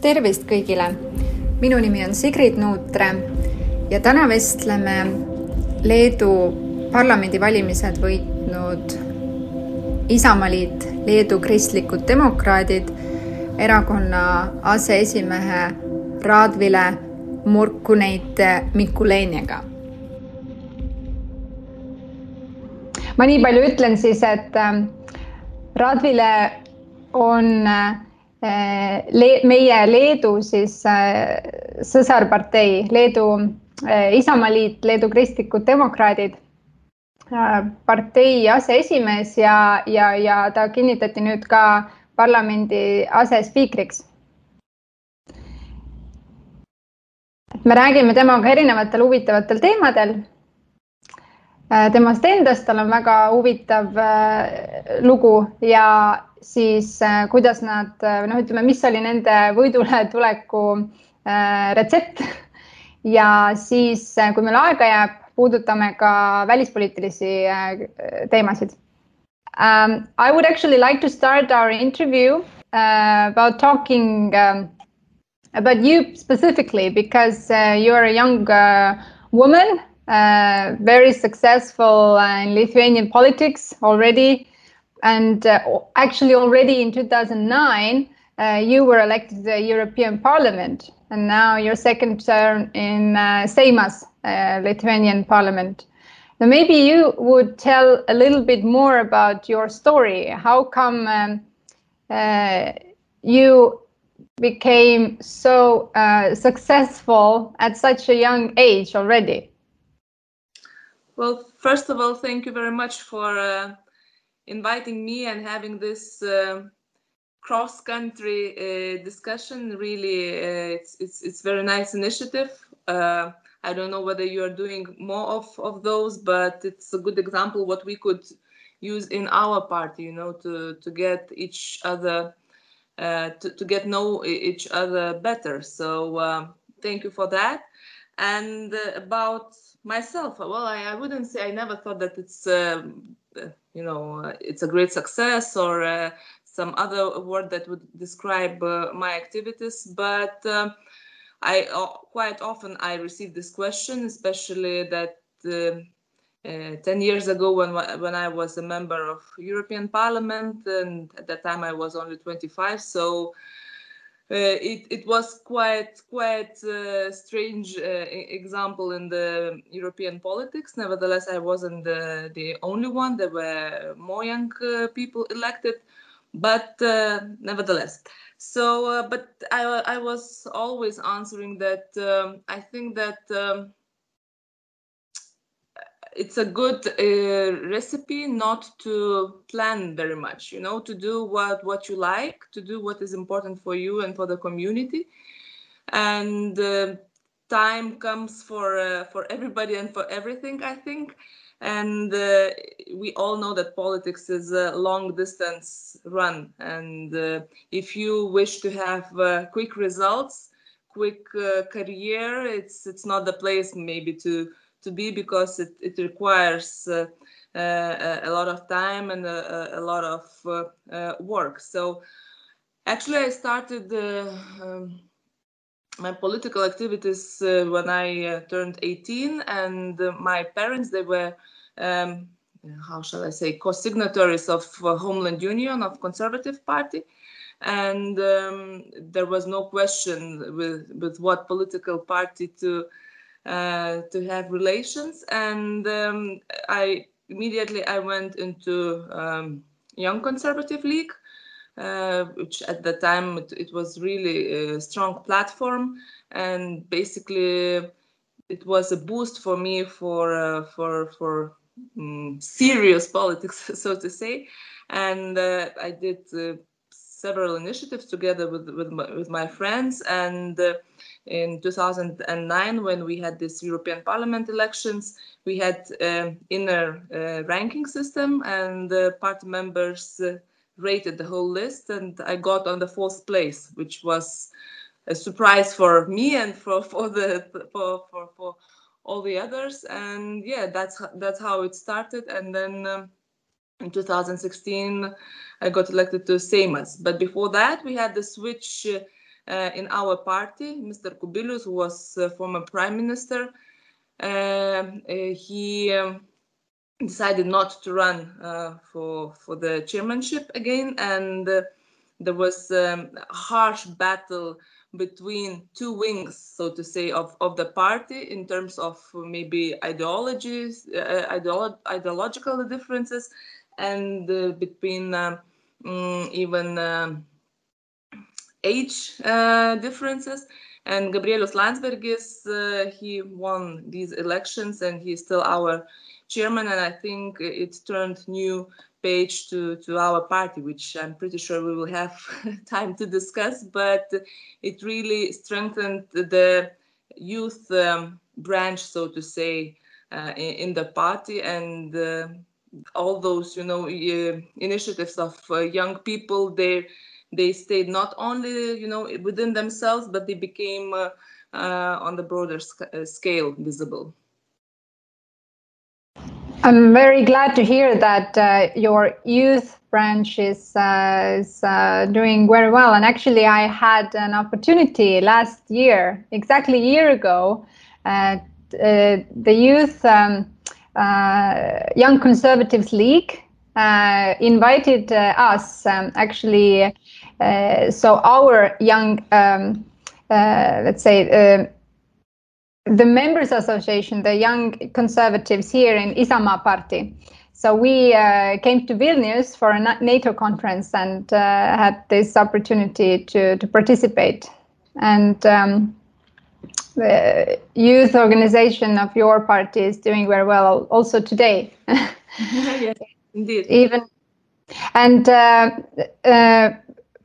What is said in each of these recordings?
tervist kõigile! minu nimi on Sigrid Nuutre ja täna vestleme Leedu parlamendivalimised võitnud Isamaaliit, Leedu Kristlikud Demokraadid, erakonna aseesimehe Radvile Murkuneite Mikuleniga. ma nii palju ütlen siis, et äh, Radvile on äh, le meie Leedu siis äh, sõsarpartei, Leedu äh, Isamaaliit, Leedu Kristlikud Demokraadid äh,, partei aseesimees ja, ja, ja ta kinnitati nüüd ka parlamendi asespiikriks. me räägime temaga erinevatel huvitavatel teemadel äh, temast endast, tal on väga huvitav äh, lugu ja siis äh, kuidas nad, äh, noh, ütleme, mis oli nende võidule tuleku äh, retsept ja siis, kui meil aega jääb, puudutame ka välispoliitilisi teemasid um,. I would actually like to start our interview uh, about talking um, about you specifically because uh, you are a young uh, woman, uh, very successful in Lithuanian politics already. And uh, actually, already in 2009, uh, you were elected to the European Parliament, and now your second term in uh, Seimas, uh, Lithuanian Parliament. Now, maybe you would tell a little bit more about your story. How come um, uh, you became so uh, successful at such a young age already? Well, first of all, thank you very much for inviting me and having this uh, cross-country uh, discussion. Really, uh, it's, it's it's very nice initiative. Uh, I don't know whether you are doing more of of those, but it's a good example what we could use in our party. You know, to to get each other. Uh, to, to get know each other better. So um, thank you for that. And uh, about myself, well, I, I, wouldn't say I never thought that it's um, you know uh, it's a great success or uh, some other word that would describe uh, my activities. But um, i quite often i receive this question especially that uh, 10 years ago when when i was a member of european parliament and at that time i was only 25 so uh, it, it was quite quite uh, strange uh, example in the European politics. Nevertheless, I wasn't the, the only one. There were more young people elected, but nevertheless. So, but I, I was always answering that um, I think that um, it's a good uh, recipe not to plan very much you know to do what what you like to do what is important for you and for the community. And uh, time comes for uh, for everybody and for everything i think. And uh, we all know that politics is a long distance run. And uh, if you wish to have uh, quick results quick career it's it's not the place maybe to to be because it, it requires uh, uh, a lot of time and a, a lot of uh, work. So actually, I started um, my political activities when I turned 18, and my parents they were. Um, how shall I say, co-signatories of uh, Homeland Union of Conservative Party, and um, there was no question with with what political party to to have relations. And um, I immediately I went into um, Young Conservative League, uh, which at the time it, it, was really a strong platform, and basically it was a boost for me for uh, for for um, serious politics, so to say. And uh, I did uh, several initiatives together with with my, with my friends and uh, in 2009 when we had this European Parliament elections, we had uh, inner uh, ranking system and the party members uh, rated the whole list and I got on the fourth place, which was a surprise for me and for, for the for, for, for all the others. And yeah, that's that's how it started. And then um, in 2016, I got elected to Seimas. But before that, we had the switch uh, in our party, Mr. Kubilius, was uh, former prime minister. Uh, he um, decided not to run for for the chairmanship again, and there was um, a harsh battle between two wings, so to say, of, of the party in terms of maybe ideologies, uh, ideolo ideological differences, and uh, between um, mm, even um, age uh, differences. And Gabrielius Landsbergis, uh, he won these elections and he's still our chairman. And I think it turned new page to, to our party, which I'm pretty sure we will have time to discuss, but it really strengthened the youth um, branch, so to say, uh, in, in, the party and uh, all those, you know, uh, initiatives of uh, young people, they they stayed not only, you know, within themselves, but they became uh, uh, on the broader sc scale visible. I'm very glad to hear that uh, your youth branch is, uh, is uh, doing very well. And actually, I had an opportunity last year, exactly a year ago, uh, the Youth um, uh, Young Conservatives League uh, invited us, um, actually, so our young, um, let's say, the members association, the young conservatives here in Isamaa party. So we uh, came to Vilnius for a NATO conference and uh, had this opportunity to, to participate. And um, the youth organization of your party is doing very well also today. yes, indeed. Even and uh, uh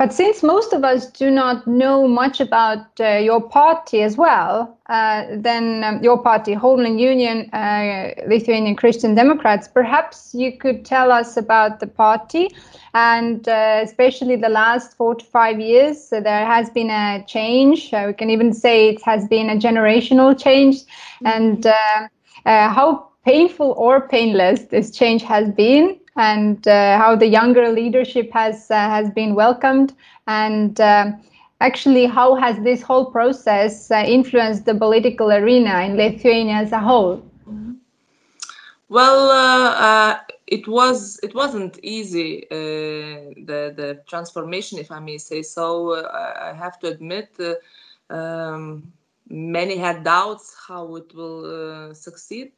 but since most of us do not know much about uh, your party as well, uh, then um, your party, Homeland Union, uh, Lithuanian Christian Democrats, perhaps you could tell us about the party and uh, especially the last four to five years. So there has been a change. Uh, we can even say it has been a generational change. Mm-hmm. And uh, how painful or painless this change has been and uh, how the younger leadership has uh, has been welcomed. And um, actually how has this whole process uh, influenced the political arena in Lithuania as a whole? Well uh, uh, it was it wasn't easy uh, the the transformation if i may say so. I have to admit um, many had doubts how it will succeed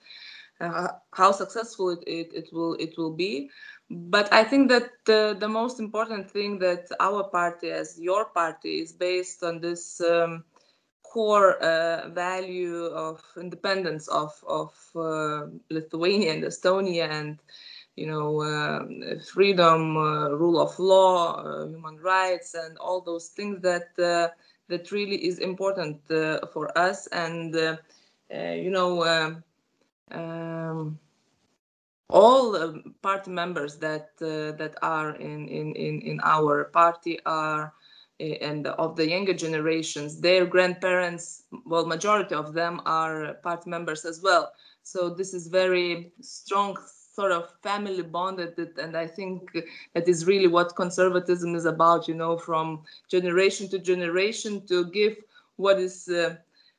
uh, how successful it, it, it, will it will be. But i think that the, the most important thing that our party as your party is based on this um, core uh, value of independence of of uh, lithuania and estonia and you know uh, freedom uh, rule of law uh, human rights and all those things that that really is important for us. And you know um, um, all uh, party members that uh, that are in, in in in our party are uh, and of the younger generations their grandparents well majority of them are party members as well. So this is very strong sort of family bonded and i think that is really what conservatism is about you know from generation to generation to give what is uh,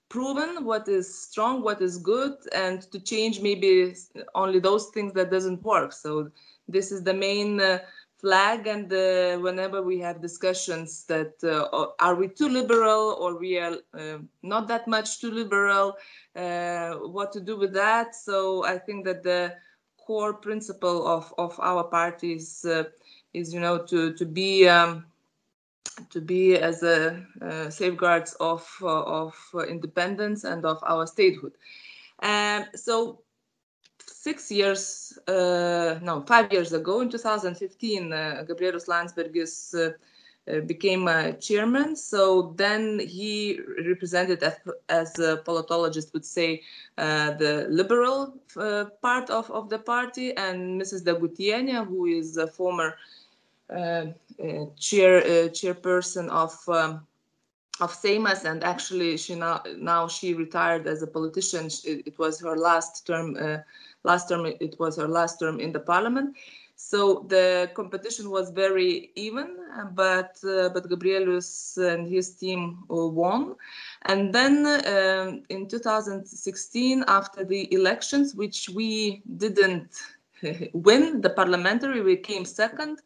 proven what is strong what is good and to change maybe only those things that doesn't work. So this is the main uh, flag and uh, whenever we have discussions that uh, are we too liberal or we are uh, not that much too liberal uh, what to do with that? So i think that the core principle of, of our party is, uh, is you know to, to be um, to be as a uh, safeguards of uh, of independence and of our statehood. Um, so six years, uh, no, five years ago, in 2015, uh, Gabrielius Landsbergis uh, uh, became chairman. So then he represented, as, a politologist would say, the liberal part of, of the party, and Mrs. Degutienė, who is a former uh, uh, chair uh, chairperson of um, of Seimas, and actually she now now she retired as a politician. It, it was her last term. last term, it was her last term in the parliament. So the competition was very even, but uh, but Gabrielius and his team uh, won. And then um, in 2016, after the elections, which we didn't win, the parliamentary, we came second.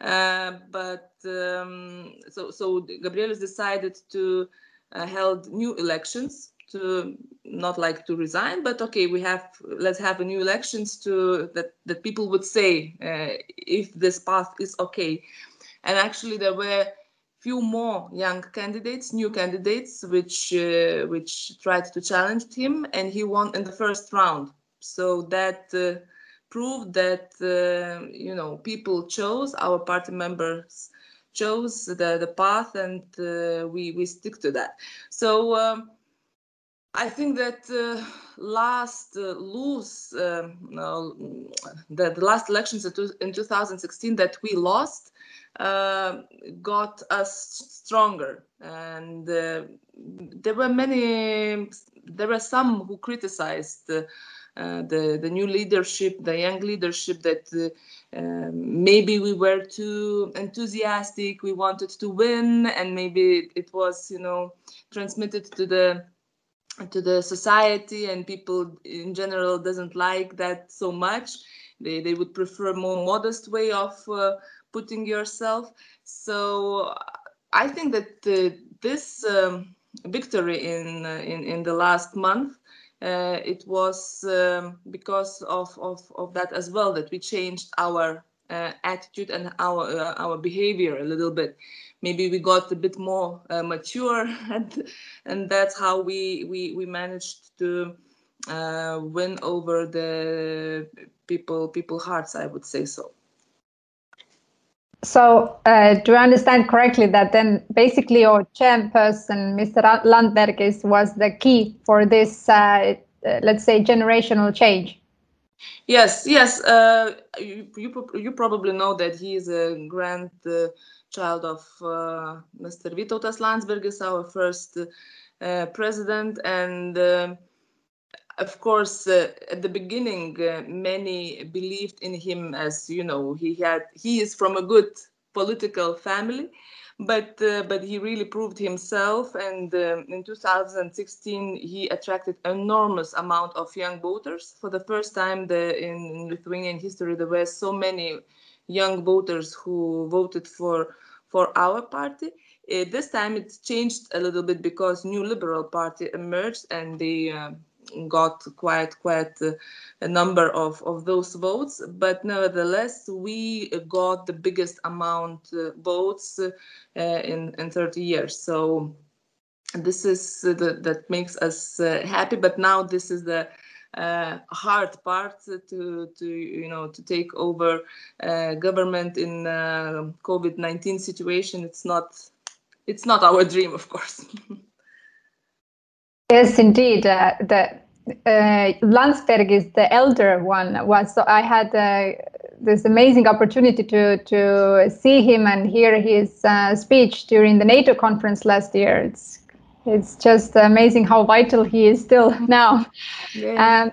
Uh, but um, so so Gabrielius decided to uh, held new elections to not like to resign but okay we have let's have a new elections to that that people would say uh, if this path is okay. And actually there were few more young candidates new candidates which uh, which tried to challenge him and he won in the first round. So that uh, proved that uh, you know people chose our party members chose the the path and uh, we we stick to that so um, I think that uh, last uh, lose uh, no, the, the, last elections in 2016 that we lost uh, got us stronger, and uh, there were many. There were some who criticized the the new leadership, the young leadership, that um, maybe we were too enthusiastic. We wanted to win, and maybe it was, you know, transmitted to the to the society and people in general doesn't like that so much they, they would prefer a more modest way of uh, putting yourself so i think that uh, this um, victory in, uh, in in the last month uh, it was um, because of, of of that as well that we changed our uh, attitude and our uh, our behavior a little bit. Maybe we got a bit more uh, mature and, and that's how we we, we managed to uh, win over the people people hearts i would say so so uh, do i understand correctly that then basically your chairperson mr Landsbergis was the key for this uh, uh, let's say generational change yes yes uh, you, you, you probably know that he is a grand child of uh, Mr. Vytautas Landsbergis, our first uh, president. And uh, of course, at the beginning, many believed in him as, you know, he had, he is from a good political family but uh, but he really proved himself and um, in 2016 he attracted enormous amount of young voters for the first time the, in lithuanian history there were so many young voters who voted for for our party. Uh, this time it's changed a little bit because new liberal party emerged and they uh, got quite quite uh, a number of, of those votes but nevertheless we got the biggest amount uh, votes uh, in in 30 years so this is uh, the, that makes us happy but now this is the uh, hard part to to you know to take over uh, government in uh, COVID-19 situation. It's not it's not our dream, of course. yes, indeed. Uh, the uh, Landsbergis the elder one was. So I had uh, this amazing opportunity to to see him and hear his uh, speech during the NATO conference last year. It's it's just amazing how vital he is still now. Yeah. Um,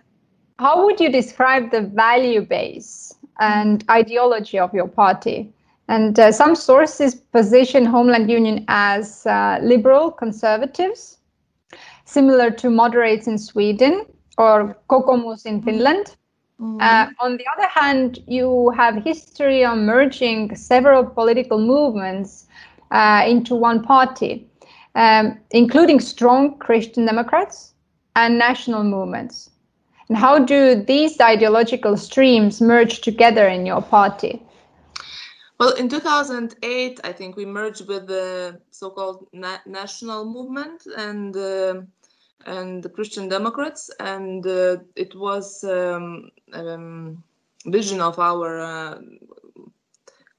how would you describe the value base and ideology of your party? And uh, some sources position Homeland Union as uh, liberal conservatives, similar to moderates in Sweden or Kokoomus in Finland. Mm-hmm. Uh, on the other hand, you have history on merging several political movements uh, into one party um, including strong Christian Democrats and national movements. And how do these ideological streams merge together in your party? Well, in 2008, I think we merged with the so-called na national movement and uh, and the Christian Democrats, and uh, it was um, um, vision of our uh,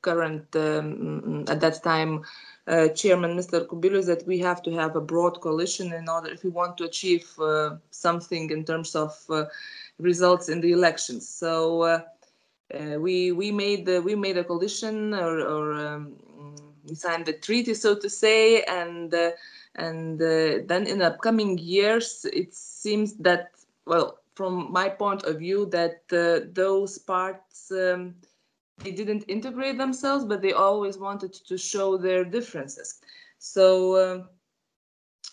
current um, at that time uh, Chairman Mr. Kubilius that we have to have a broad coalition in order if we want to achieve uh, something in terms of uh, results in the elections. So uh, uh, we we made the, we made a coalition or, or um, we signed the treaty, so to say, and uh, and then in the upcoming years it seems that well from my point of view that those parts um, they didn't integrate themselves, but they always wanted to show their differences. So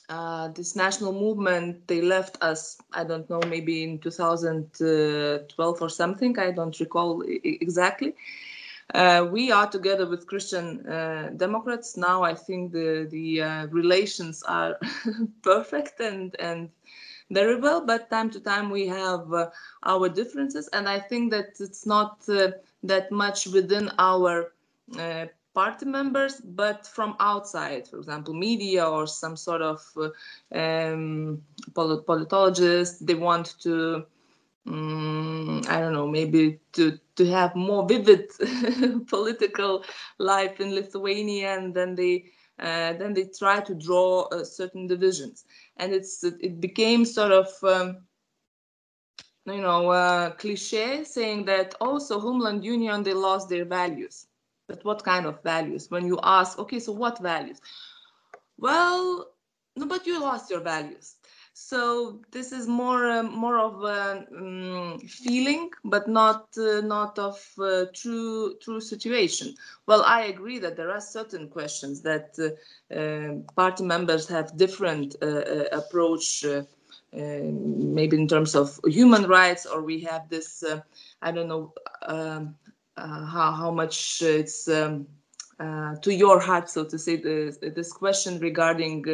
uh, this national movement, they left us, I don't know, maybe in 2012 or something, I don't recall exactly. Uh, we are together with Christian uh, Democrats. Now I think the, the uh, relations are perfect and, and very well, but time to time we have uh, our differences. And I think that it's not uh, that much within our party members, but from outside, for example, media or some sort of uh, um, polit politologists, they want to, um, I don't know, maybe to, to have more vivid political life in Lithuania, and then they uh, then they try to draw uh, certain divisions, and it's it became sort of. Um, you know, uh, cliche saying that also Homeland Union they lost their values but what kind of values? When you ask, okay, so what values? Well, no, but you lost your values. So this is more uh, more of a um, feeling, but not uh, not of uh, true true situation. Well, I agree that there are certain questions that uh, uh, party members have different uh, approach, maybe in terms of human rights, or we have this I don't know um, uh, how how much it's um, uh, to your heart, so to say, the, this question regarding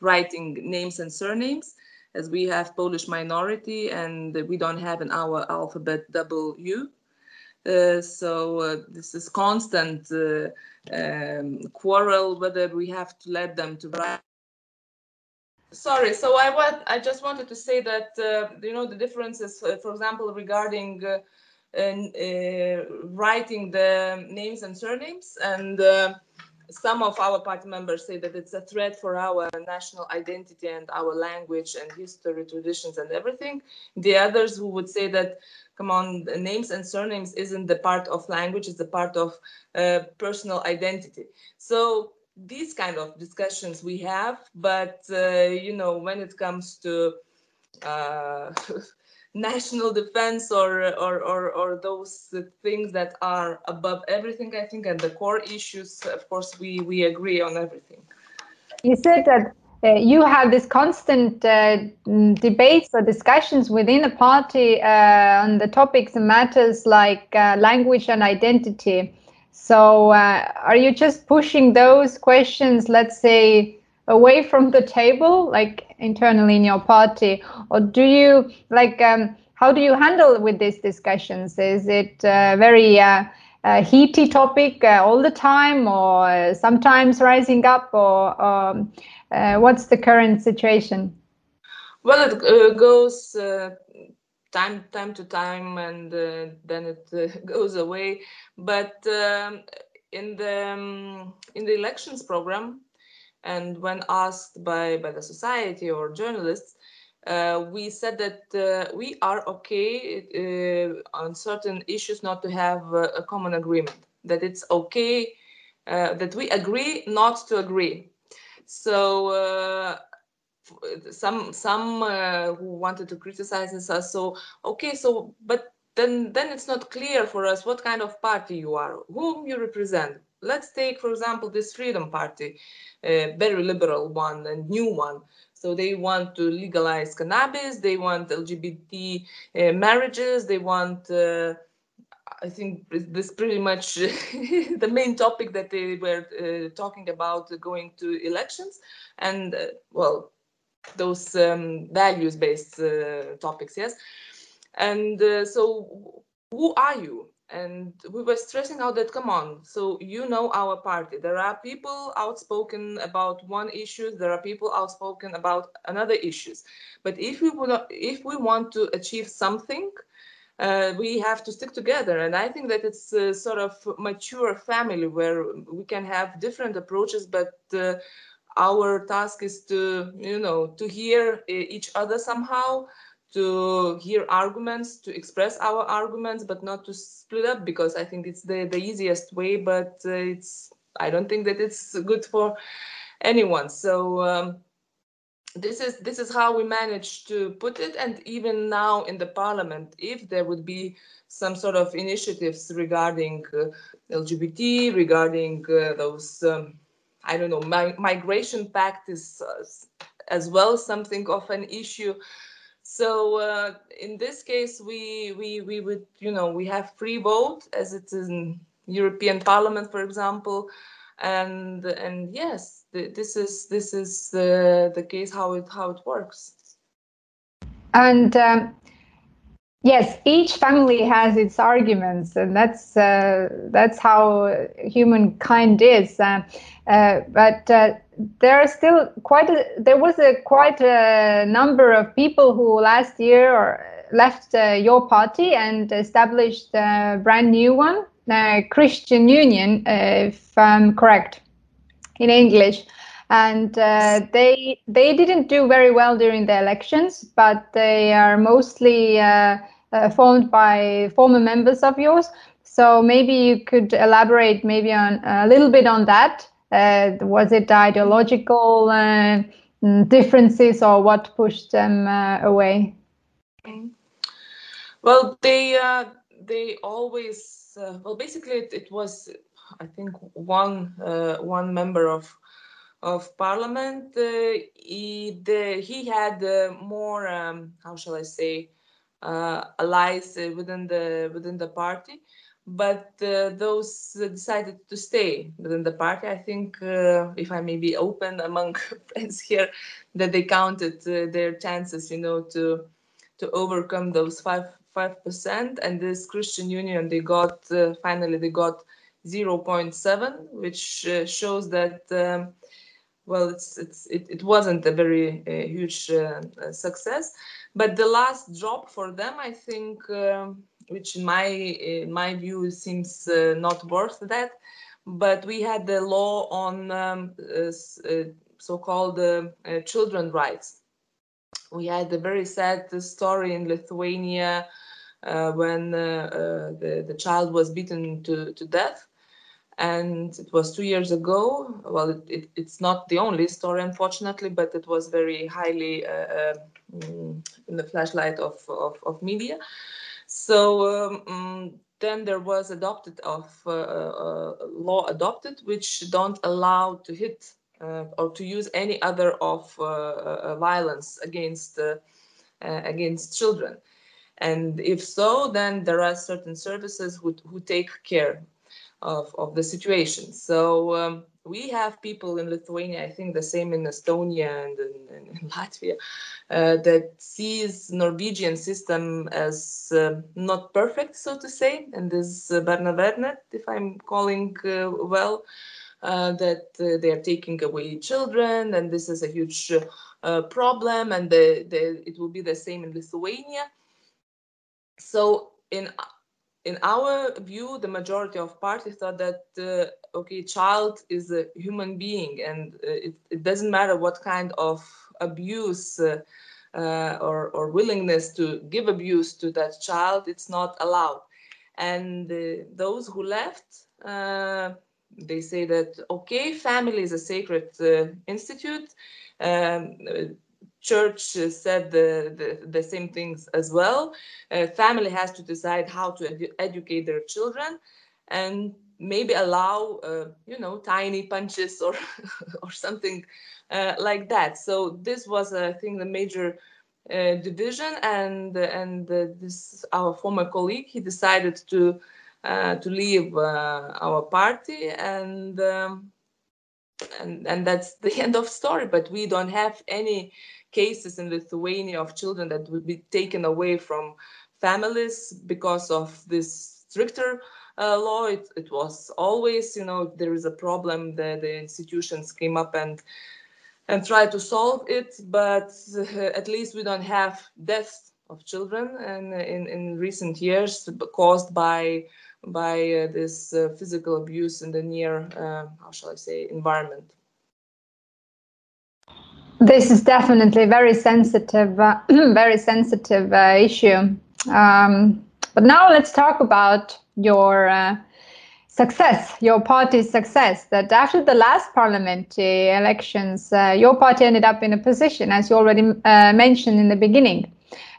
writing names and surnames, as we have Polish minority and we don't have in our alphabet double U. Uh, so uh, this is constant uh, um, quarrel whether we have to let them to write. Sorry, so I want I just wanted to say that uh, you know the differences, for example, regarding uh, writing the names and surnames and uh, some of our party members say that it's a threat for our national identity and our language and history, traditions, and everything. The others who would say that, come on, names and surnames isn't the part of language, it's a part of uh, personal identity. So these kind of discussions we have, but uh, you know, when it comes to uh, national defense or, or, or, or those things that are above everything, I think, and the core issues, of course, we, we agree on everything. You said that uh, you have this constant uh, debates or discussions within the party uh, on the topics and matters like uh, language and identity. So, uh, are you just pushing those questions, let's say, away from the table, like internally in your party, or do you like? Um, how do you handle with these discussions? Is it uh, very uh, uh, heaty topic uh, all the time, or sometimes rising up, or um, uh, what's the current situation? Well, it uh, goes time time to time, and then it goes away. But um, in the um, in the elections program, and when asked by, by the society or journalists, uh, we said that uh, we are okay uh, on certain issues not to have a common agreement, that it's okay, uh, that we agree not to agree. So uh, some some uh, who wanted to criticize us, so okay, so but then then it's not clear for us what kind of party you are, whom you represent. Let's take, for example, this Freedom Party, a very liberal one and new one. So they want to legalize cannabis, they want LGBT uh, marriages, they want, uh, I think this pretty much the main topic that they were uh, talking about going to elections. And uh, well, those um, values based uh, topics, yes. And uh, so, who are you? And we were stressing out that come on so you know our party. There are people outspoken about one issue there are people outspoken about another issues. But if we would if we want to achieve something uh, we have to stick together. And i think that it's a sort of mature family where we can have different approaches but uh, our task is to you know to hear each other somehow to hear arguments, to express our arguments, but not to split up because I think it's the, the easiest way, but uh, it's I don't think that it's good for anyone. So um, this is this is how we managed to put it and even now in the parliament if there would be some sort of initiatives regarding uh, lgbt regarding uh, those um, i don't know mi migration pact is as well something of an issue so uh, in this case we we we would you know we have free vote as it is in european parliament for example. And and yes this is this is the the case how it how it works. And um, yes each family has its arguments and that's uh, that's how humankind is. Uh, uh, but uh, there are still quite a, there was a quite a number of people who last year or left uh, your party and established a brand new one christian union if i'm correct in English. And uh, they they didn't do very well during the elections, but they are mostly uh, uh, formed by former members of yours. So maybe you could elaborate maybe on a little bit on that. Uh, was it ideological uh, differences or what pushed them uh, away? Well, they they always well basically it, it was I think one uh, one member of of parliament. Uh, he the, he had uh, more um, how shall I say allies within the within the party but uh, those decided to stay within the party. I think, uh, if I may be open among friends here, that they counted uh, their chances, you know, to to overcome those five five percent. And this Christian Union, they got finally they got 0.7, which uh, shows that um, well, it's it's it, it wasn't a very uh, huge uh, success. But the last drop for them, I think, um, which in my in my view seems uh, not worth that. But we had the law on um, uh, uh, so-called children rights. We had a very sad story in Lithuania when the the child was beaten to to death and it was two years ago. Well, it, it, it's not the only story, unfortunately, but it was very highly uh, uh, in the flashlight of, of, of media. So um, mm, then there was adopted of uh, uh, law adopted, which don't allow to hit uh, or to use any other of violence against against children. And if so, then there are certain services who, who take care of, of the situation. So um, we have people in Lithuania, I think the same in Estonia and in, in Latvia, uh, that sees Norwegian system as uh, not perfect, so to say, and this uh, if I'm calling uh, well, uh, that uh, they are taking away children, and this is a huge uh, problem, and the, the, it will be the same in Lithuania. So in in our view, the majority of parties thought that uh, okay, child is a human being, and uh, it, it, doesn't matter what kind of abuse uh, uh or, or willingness to give abuse to that child, it's not allowed. And uh, those who left, uh, they say that okay, family is a sacred institute. Um, church said the, the, the, same things as well. Uh, family has to decide how to edu educate their children and maybe allow, uh, you know, tiny punches or, or something uh, like that. So this was, I think, the major uh, division and, and this, our former colleague, he decided to, uh, to leave our party and um, and and that's the end of story but we don't have any cases in Lithuania of children that would be taken away from families because of this stricter uh, law. It, it, was always, you know, there is a problem, that the institutions came up and and try to solve it. But uh, at least we don't have deaths of children and in, in recent years caused by by uh, this uh, physical abuse in the near, uh, how shall I say, environment. This is definitely very sensitive, uh, very sensitive uh, issue. Um, but now let's talk about your uh, success, your party's success, that after the last parliamentary elections, uh, your party ended up in a position, as you already uh, mentioned in the beginning.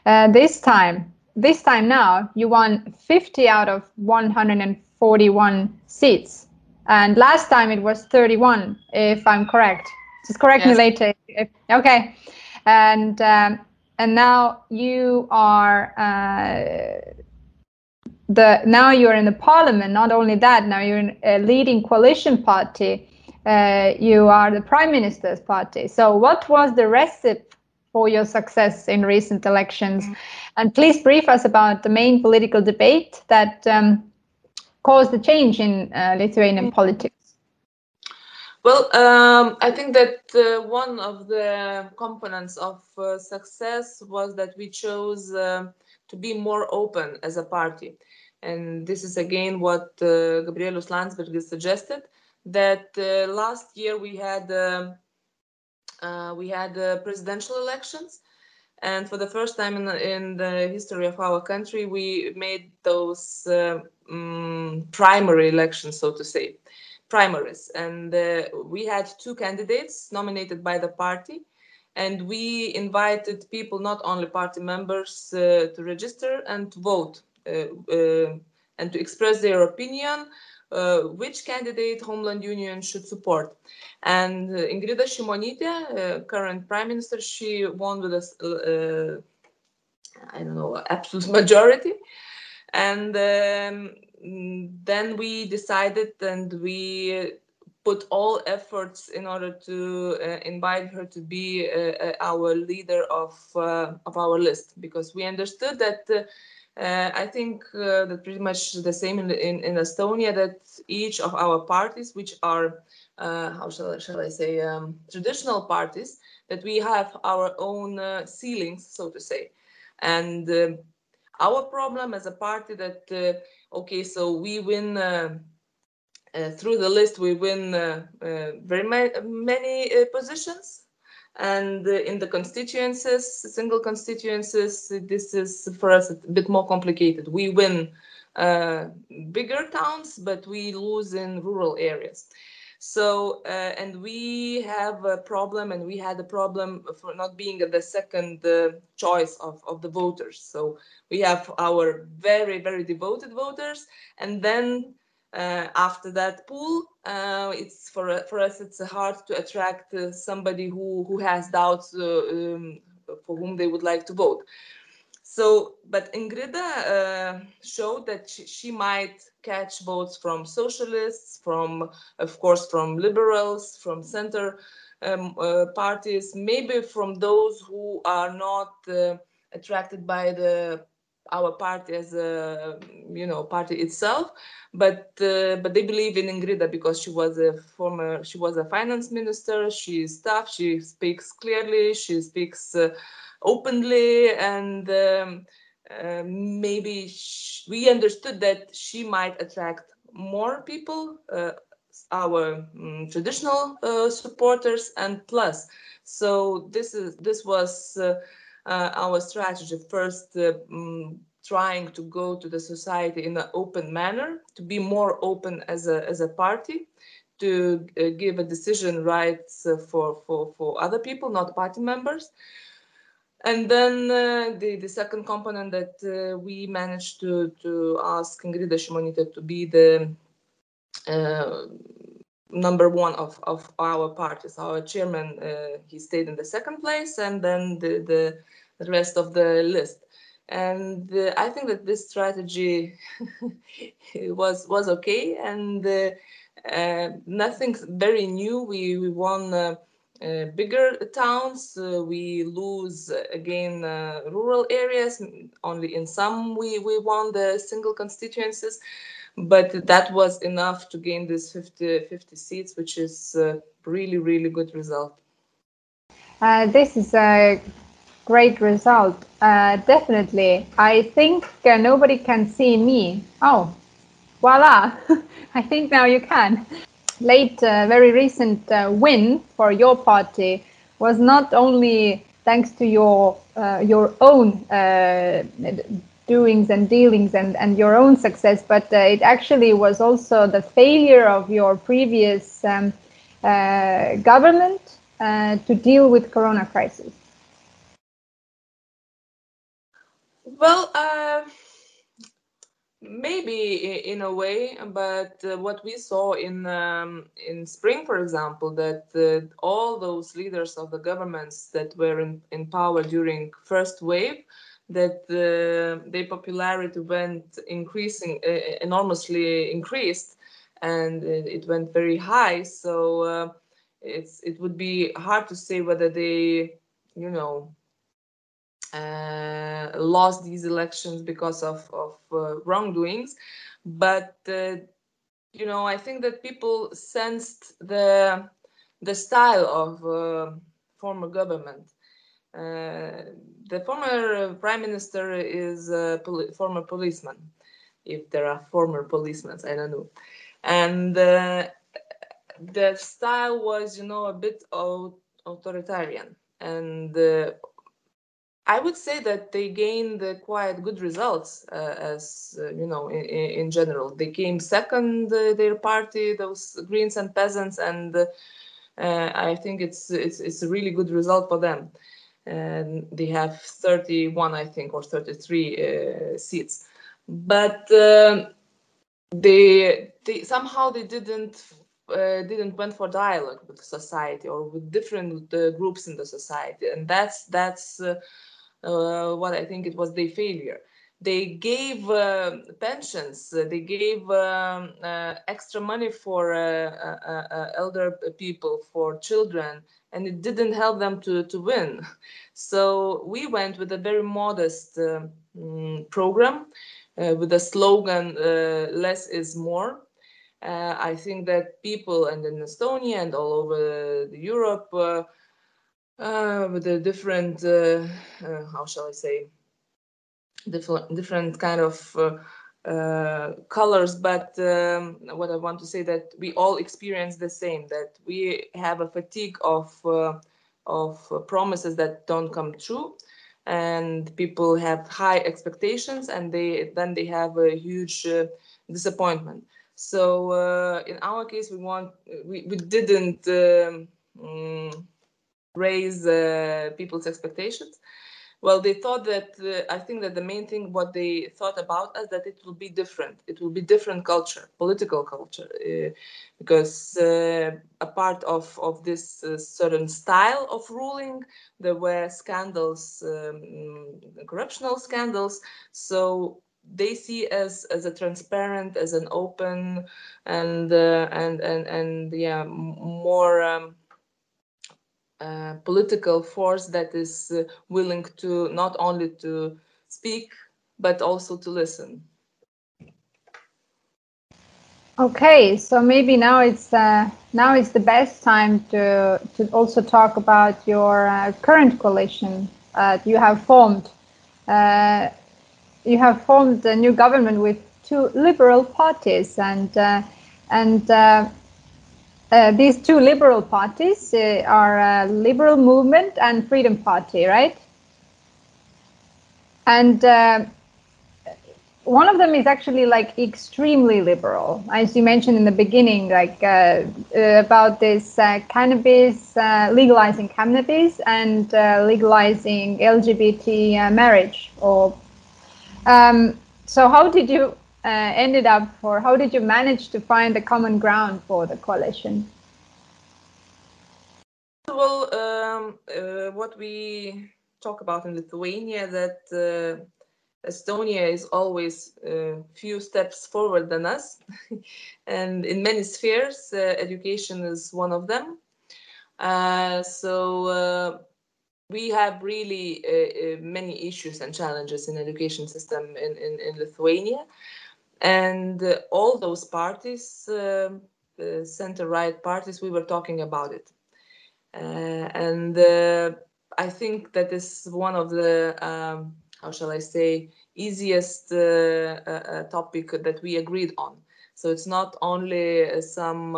Uh, this time, this time now, you won 50 out of 141 seats. And last time it was 31, if I'm correct. Just correct yes. me later. Okay. And um, and now you are uh, the now you're in the parliament. Not only that, now you're in a leading coalition party. Uh, you are the prime minister's party. So, what was the recipe for your success in recent elections? Mm. And please brief us about the main political debate that um, caused the change in uh, Lithuanian mm. politics. Well, um, I think that uh, one of the components of uh, success was that we chose uh, to be more open as a party. And this is again what uh, Gabrielius Landsbergis suggested that uh, last year we had um, uh, we had presidential elections and for the first time in the, in the history of our country we made those um, primary elections so to say primaries. And uh, we had two candidates nominated by the party. And we invited people, not only party members, uh, to register and to vote uh, and to express their opinion uh, which candidate Homeland Union should support. And uh, Ingrida Shimonytė, uh, current prime minister, she won with a, I don't know, absolute majority. And um, then we decided and we put all efforts in order to uh, invite her to be uh, uh our leader of uh, of our list. Because we understood that uh, I think that pretty much the same in, in, in Estonia that each of our parties, which are how shall I, shall I say um, traditional parties, that we have our own ceilings, so to say, and our problem as a party that okay, so we win uh, uh, through the list, we win uh, very ma many positions. And in the constituencies, single constituencies, this is for us a bit more complicated. We win bigger towns, but we lose in rural areas. So, uh, and we have a problem, and we had a problem for not being the second uh, choice of, of the voters. So, we have our very, very devoted voters, and then uh, after that pool, uh, it's for for us it's hard to attract uh, somebody who who has doubts uh, um, for whom they would like to vote. So, but Ingrida uh, showed that she, she, might catch votes from socialists, from, of course, from liberals, from center um, uh, parties, maybe from those who are not uh, attracted by the our party as a you know party itself. But uh, but they believe in Ingrida because she was a former she was a finance minister. She is tough she speaks clearly. She speaks uh, openly and um, uh, maybe we understood that she might attract more people uh, our um, traditional uh, supporters and plus. So this is this was uh, uh, our strategy. First um, trying to go to the society in an open manner to be more open as a as a party to give a decision rights for for for other people not party members and then uh, the, the second component that uh, we managed to, to ask Ingrida Shimonytė to be the uh, number one of, of our parties. Our chairman, uh, he stayed in the second place, and then the, the, the rest of the list. And uh, I think that this strategy was was okay, and uh, nothing very new. We, we won uh, bigger towns, uh, we lose uh, again uh, rural areas. Only in some we, we won the single constituencies, but that was enough to gain this 50, 50 seats, which is a really, really good result. Uh, this is a great result. definitely. I think nobody can see me. Oh, voila. I think now you can late, uh, very recent uh, win for your party was not only thanks to your uh, your own doings and dealings and, and your own success, but uh, it actually was also the failure of your previous um, uh, government uh, to deal with corona crisis. Well, uh, maybe in a way, but uh, what we saw in um, in spring, for example, that uh, all those leaders of the governments that were in, in power during first wave, that uh, their popularity went increasing enormously increased, and it went very high. So uh, it's it would be hard to say whether they, you know, lost these elections because of, of uh, wrongdoings. But, uh, you know, I think that people sensed the, the style of former government. the former prime minister is a poli former policeman, if there are former policemen, I don't know. And the style was, you know, a bit authoritarian and uh, I would say that they gained uh, quite good results uh, as uh, you know in, in, general. They came second uh, their party, those Greens and peasants, and uh, I think it's it's it's a really good result for them. And they have 31, I think, or 33 uh, seats, but um, they they somehow they didn't didn't went for dialogue with society or with different groups in the society, and that's that's uh, what I think it was their failure. They gave uh, pensions, uh, they gave um, extra money for elder people, for children, and it didn't help them to, to win. So we went with a very modest mm, program with the slogan less is more. Uh, I think that people and in Estonia and all over Europe uh, uh, with the different uh, uh, how shall I say different different kind of uh, uh, colors but um, what I want to say that we all experience the same that we have a fatigue of uh, of promises that don't come true and people have high expectations and they then they have a huge disappointment. So in our case we want we, we didn't um, mm, raise uh, people's expectations. Well they thought that uh, i think that the main thing what they thought about us that it will be different. It will be different culture political culture uh, because uh, a part of of this uh, certain style of ruling there were scandals um, corruptional scandals. So they see as as a transparent as an open and uh, and and and yeah more um, uh, political force that is uh, willing to not only to speak but also to listen. Okay, so maybe now it's uh, now is the best time to to also talk about your uh, current coalition that you have formed. you have formed a new government with two liberal parties, and and uh, these two liberal parties uh, are uh, Liberal Movement and Freedom Party, right? And uh, one of them is actually like extremely liberal, as you mentioned in the beginning, like uh, about this cannabis, legalizing cannabis and legalizing LGBT marriage. Or um, so, how did you ended up or how did you manage to find the common ground for the coalition? Well, um, uh, what we talk about in Lithuania that uh, Estonia is always a few steps forward than us, and in many spheres, uh, education is one of them. Uh, so uh, we have really uh, many issues and challenges in education system in, in, in Lithuania and uh, all those parties um, the center right parties we were talking about it. Uh, and uh, i think that is one of the um, how shall i say easiest uh, uh, uh, topic that we agreed on. So it's not only some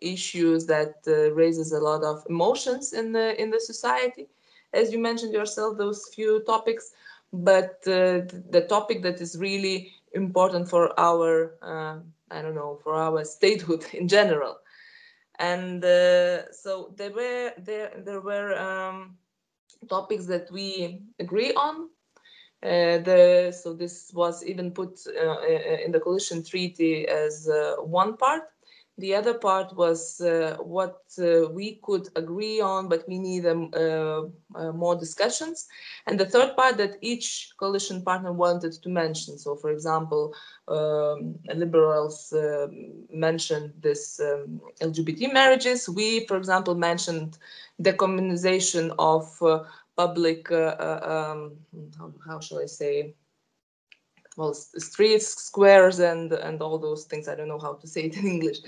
issues that raises a lot of emotions in the in the society as you mentioned yourself those few topics but uh, the topic that is really important for our, uh, I don't know, for our statehood in general. And uh, so there were there there were um, topics that we agree on. Uh, the, so this was even put uh, in the coalition treaty as uh, one part. The other part was uh, what uh, we could agree on, but we need um, uh, more discussions. And the third part that each coalition partner wanted to mention. So, for example, um, liberals mentioned this um, LGBT marriages. We, for example, mentioned decommunization of public, uh, uh, um, how, how shall I say, well, streets, squares, and and all those things. I don't know how to say it in English.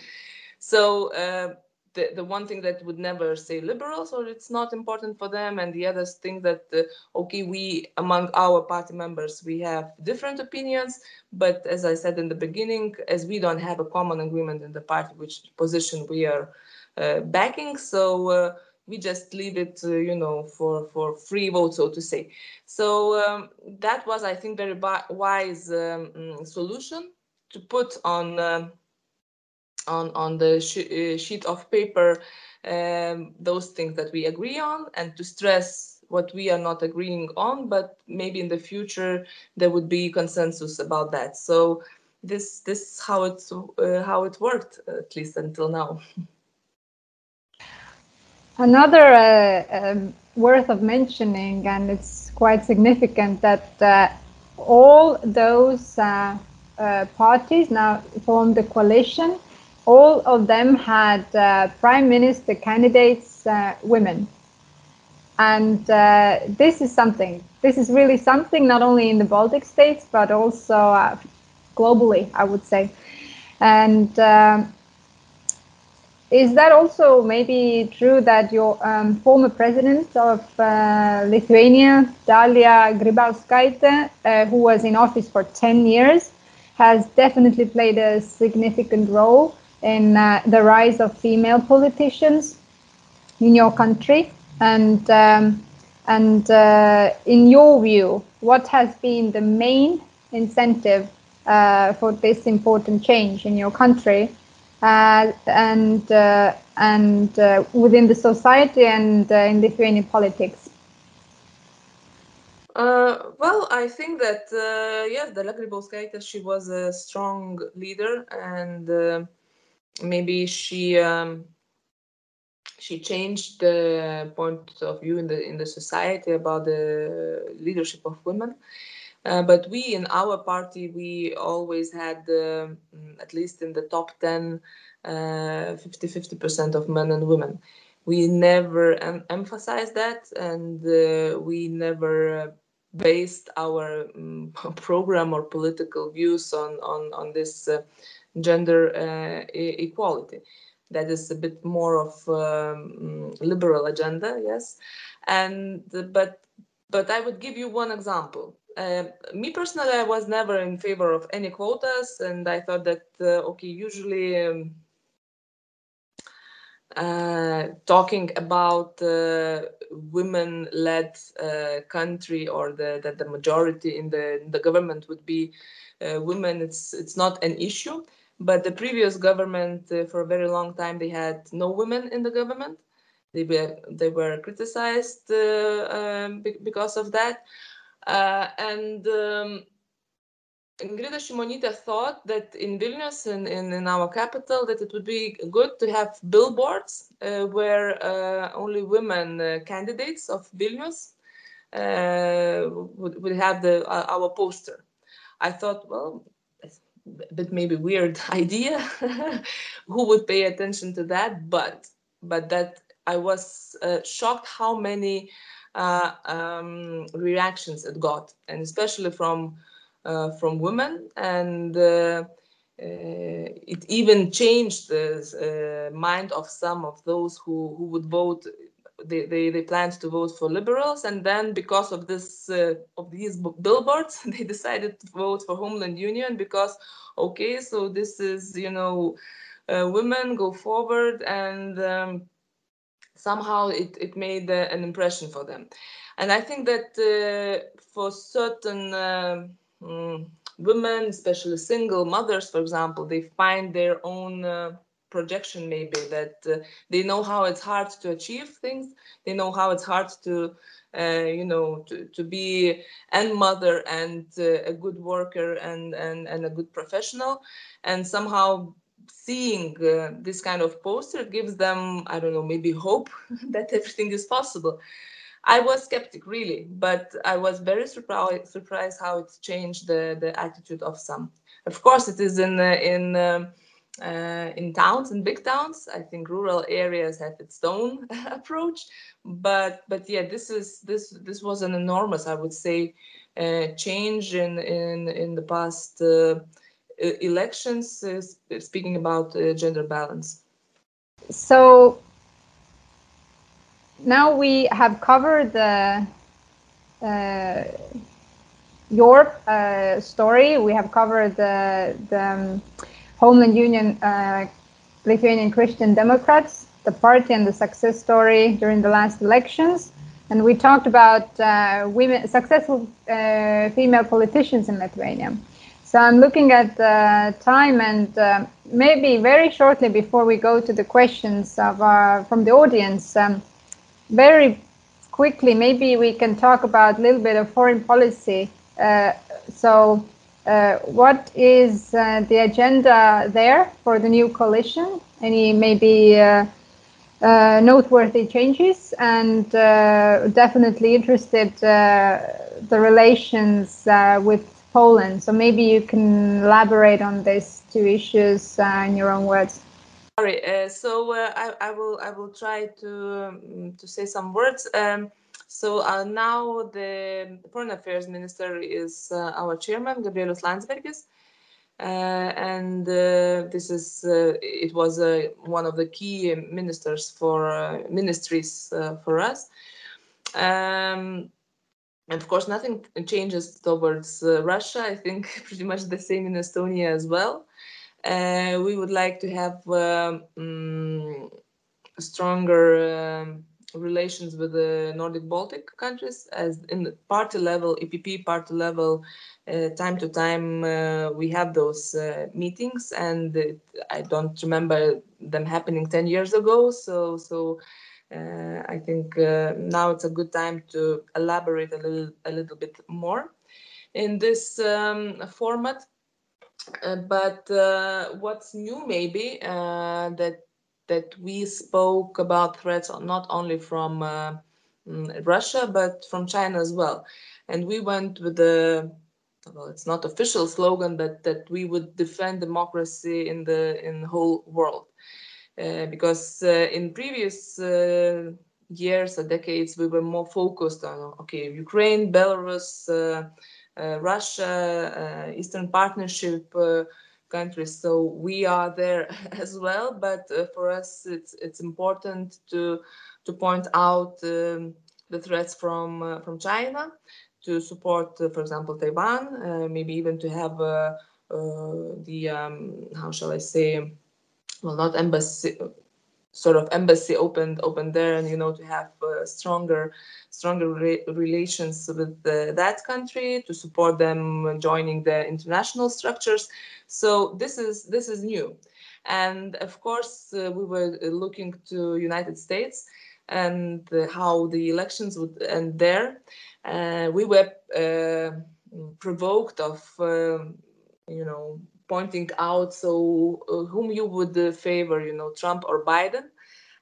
So uh, the the one thing that would never say liberals, or it's not important for them, and the others think that uh, okay, we among our party members we have different opinions, but as I said in the beginning, as we don't have a common agreement in the party which position we are uh, backing, so we just leave it, uh, you know, for for free vote, so to say. So um, that was, I think, very wise um, mm, solution to put on um, on on the sh uh, sheet of paper um, those things that we agree on, and to stress what we are not agreeing on. But maybe in the future there would be consensus about that. So this this is how it uh, how it worked at least until now. Another uh, um, worth of mentioning, and it's quite significant that uh, all those uh, uh parties now formed a coalition. All of them had uh, prime minister candidates uh, women. And this is something. This is really something not only in the Baltic states, but also globally, I would say. And um, is that also maybe true that your um, former president of uh, Lithuania, Dalia Grybauskaite, uh, who was in office for 10 years, has definitely played a significant role in uh, the rise of female politicians in your country? And, um, and uh, in your view, what has been the main incentive uh, for this important change in your country? Uh, and uh, and uh, within the society and in Lithuanian politics? Uh, well, I think that uh, yes, Dalia Grybauskaitė, she was a strong leader, and uh, maybe she um, she changed the point of view in the in the society about the leadership of women. Uh, but we in our party, we always had, uh, at least in the top 10, 50-50% uh, of men and women. We never em emphasized that and uh, we never uh, based our um, program or political views on, on, on this gender e equality. That is a bit more of um, liberal agenda yes. And but but i would give you one example uh, me personally, I was never in favor of any quotas, and I thought that uh, okay, usually um, uh, talking about uh, women-led uh, country or the that the majority in the in the government would be uh, women, it's it's not an issue. But the previous government, for a very long time, they had no women in the government. They were they were criticized um, because of that. Uh, and um, Ingrida Shimonytė thought that in Vilnius, in, in, in, our capital, that it would be good to have billboards uh, where uh, only women uh, candidates of Vilnius uh, would, would have the uh, our poster. I thought, well, a bit maybe weird idea. Who would pay attention to that? But but that I was shocked how many uh, um, reactions it got, and especially from uh, from women. And uh, it even changed the mind of some of those who, who would vote they, they, they planned to vote for liberals and then because of this uh, of these billboards they decided to vote for homeland union because okay so this is you know uh, women go forward and um, somehow it, it made uh, an impression for them. And I think that uh, for certain um, women, especially single mothers, for example, they find their own uh, projection maybe that uh, they know how it's hard to achieve things. They know how it's hard to, uh, you know, to, to be and mother and uh, a good worker and, and, and a good professional. And somehow seeing uh, this kind of poster gives them, I don't know, maybe hope that everything is possible. I was skeptic, really, but I was very surprised surprised how it changed the, the attitude of some. Of course, it is in uh, in um, uh, in towns in big towns. I think rural areas have its own approach, but but yeah, this is this this was an enormous, I would say, uh, change in in in the past uh, elections. Uh, speaking about uh, gender balance. So now we have covered the uh, your uh, story. We have covered the, the um, Homeland Union uh, Lithuanian Christian Democrats, the party and the success story during the last elections. And we talked about uh, women, successful uh, female politicians in Lithuania. So I'm looking at the time and uh, maybe very shortly before we go to the questions of our, from the audience, um, very quickly, maybe we can talk about a little bit of foreign policy. Uh, so, uh, what is uh, the agenda there for the new coalition? Any maybe uh, uh, noteworthy changes? And uh, definitely interested the relations with Poland. So maybe you can elaborate on these two issues in your own words. Sorry. Uh, so uh, I, I, will I will try to um, to say some words. Um, so uh, now the Foreign Affairs Minister is uh, our chairman, Gabrielius Landsbergis, uh, and uh, this is it was one of the key ministers for ministries for us. Um, and of course, nothing changes towards Russia. I think pretty much the same in Estonia as well. Uh, we would like to have um, stronger um, relations with the Nordic Baltic countries as in the party level, EPP party level, uh, time to time uh, we have those uh, meetings and it, I don't remember them happening 10 years ago. So, so uh, I think uh, now it's a good time to elaborate a little, a little bit more. In this um, format, uh, but uh, what's new maybe uh, that that we spoke about threats not only from uh, mm, Russia but from China as well, and we went with the well, it's not official slogan but that we would defend democracy in the in the whole world, because uh, in previous years or decades we were more focused on okay Ukraine, Belarus uh, Russia, uh, Eastern Partnership uh, countries. So we are there as well. But for us, it's it's important to to point out um, the threats from from China, to support, for example, Taiwan, maybe even to have the um, how shall I say, well, not embassy sort of embassy opened opened there and you know to have uh, stronger stronger re relations with the, that country to support them joining the international structures. So this is this is new. And of course uh, we were looking to united states and uh, how the elections would end there. Uh, we were uh, provoked of um, you know pointing out so uh, whom you would uh, favor you know trump or biden.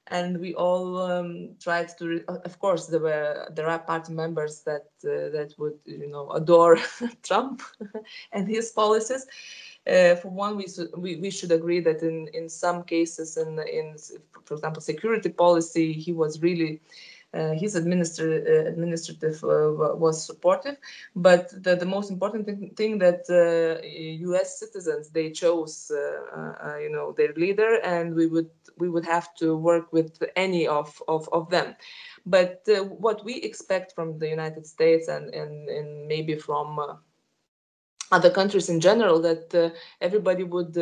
And we all um, tried to of course there were there are party members that uh, that would you know adore trump and his policies. Uh, for one we, we we should agree that in in some cases in in for example security policy he was really uh, Uh, his administra uh, administrative uh, was supportive, but the, the most important thing, thing that uh, U.S. citizens they chose, uh, you know, their leader, and we would we would have to work with any of of, of them. But what we expect from the United States and and, and maybe from other countries in general that everybody would